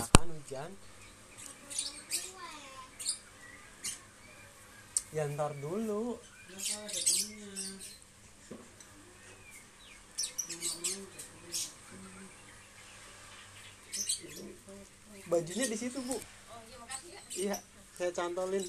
hujan ya ntar dulu. Temennya? bajunya di situ bu. Iya saya cantolin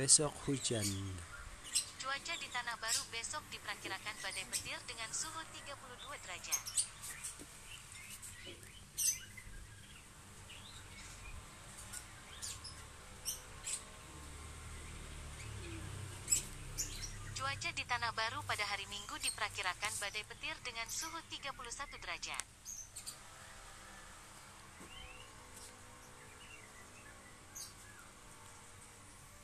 besok hujan Cuaca di Tanah Baru besok diperkirakan badai petir dengan suhu 32 derajat. Cuaca di Tanah Baru pada hari Minggu diperkirakan badai petir dengan suhu 31 derajat.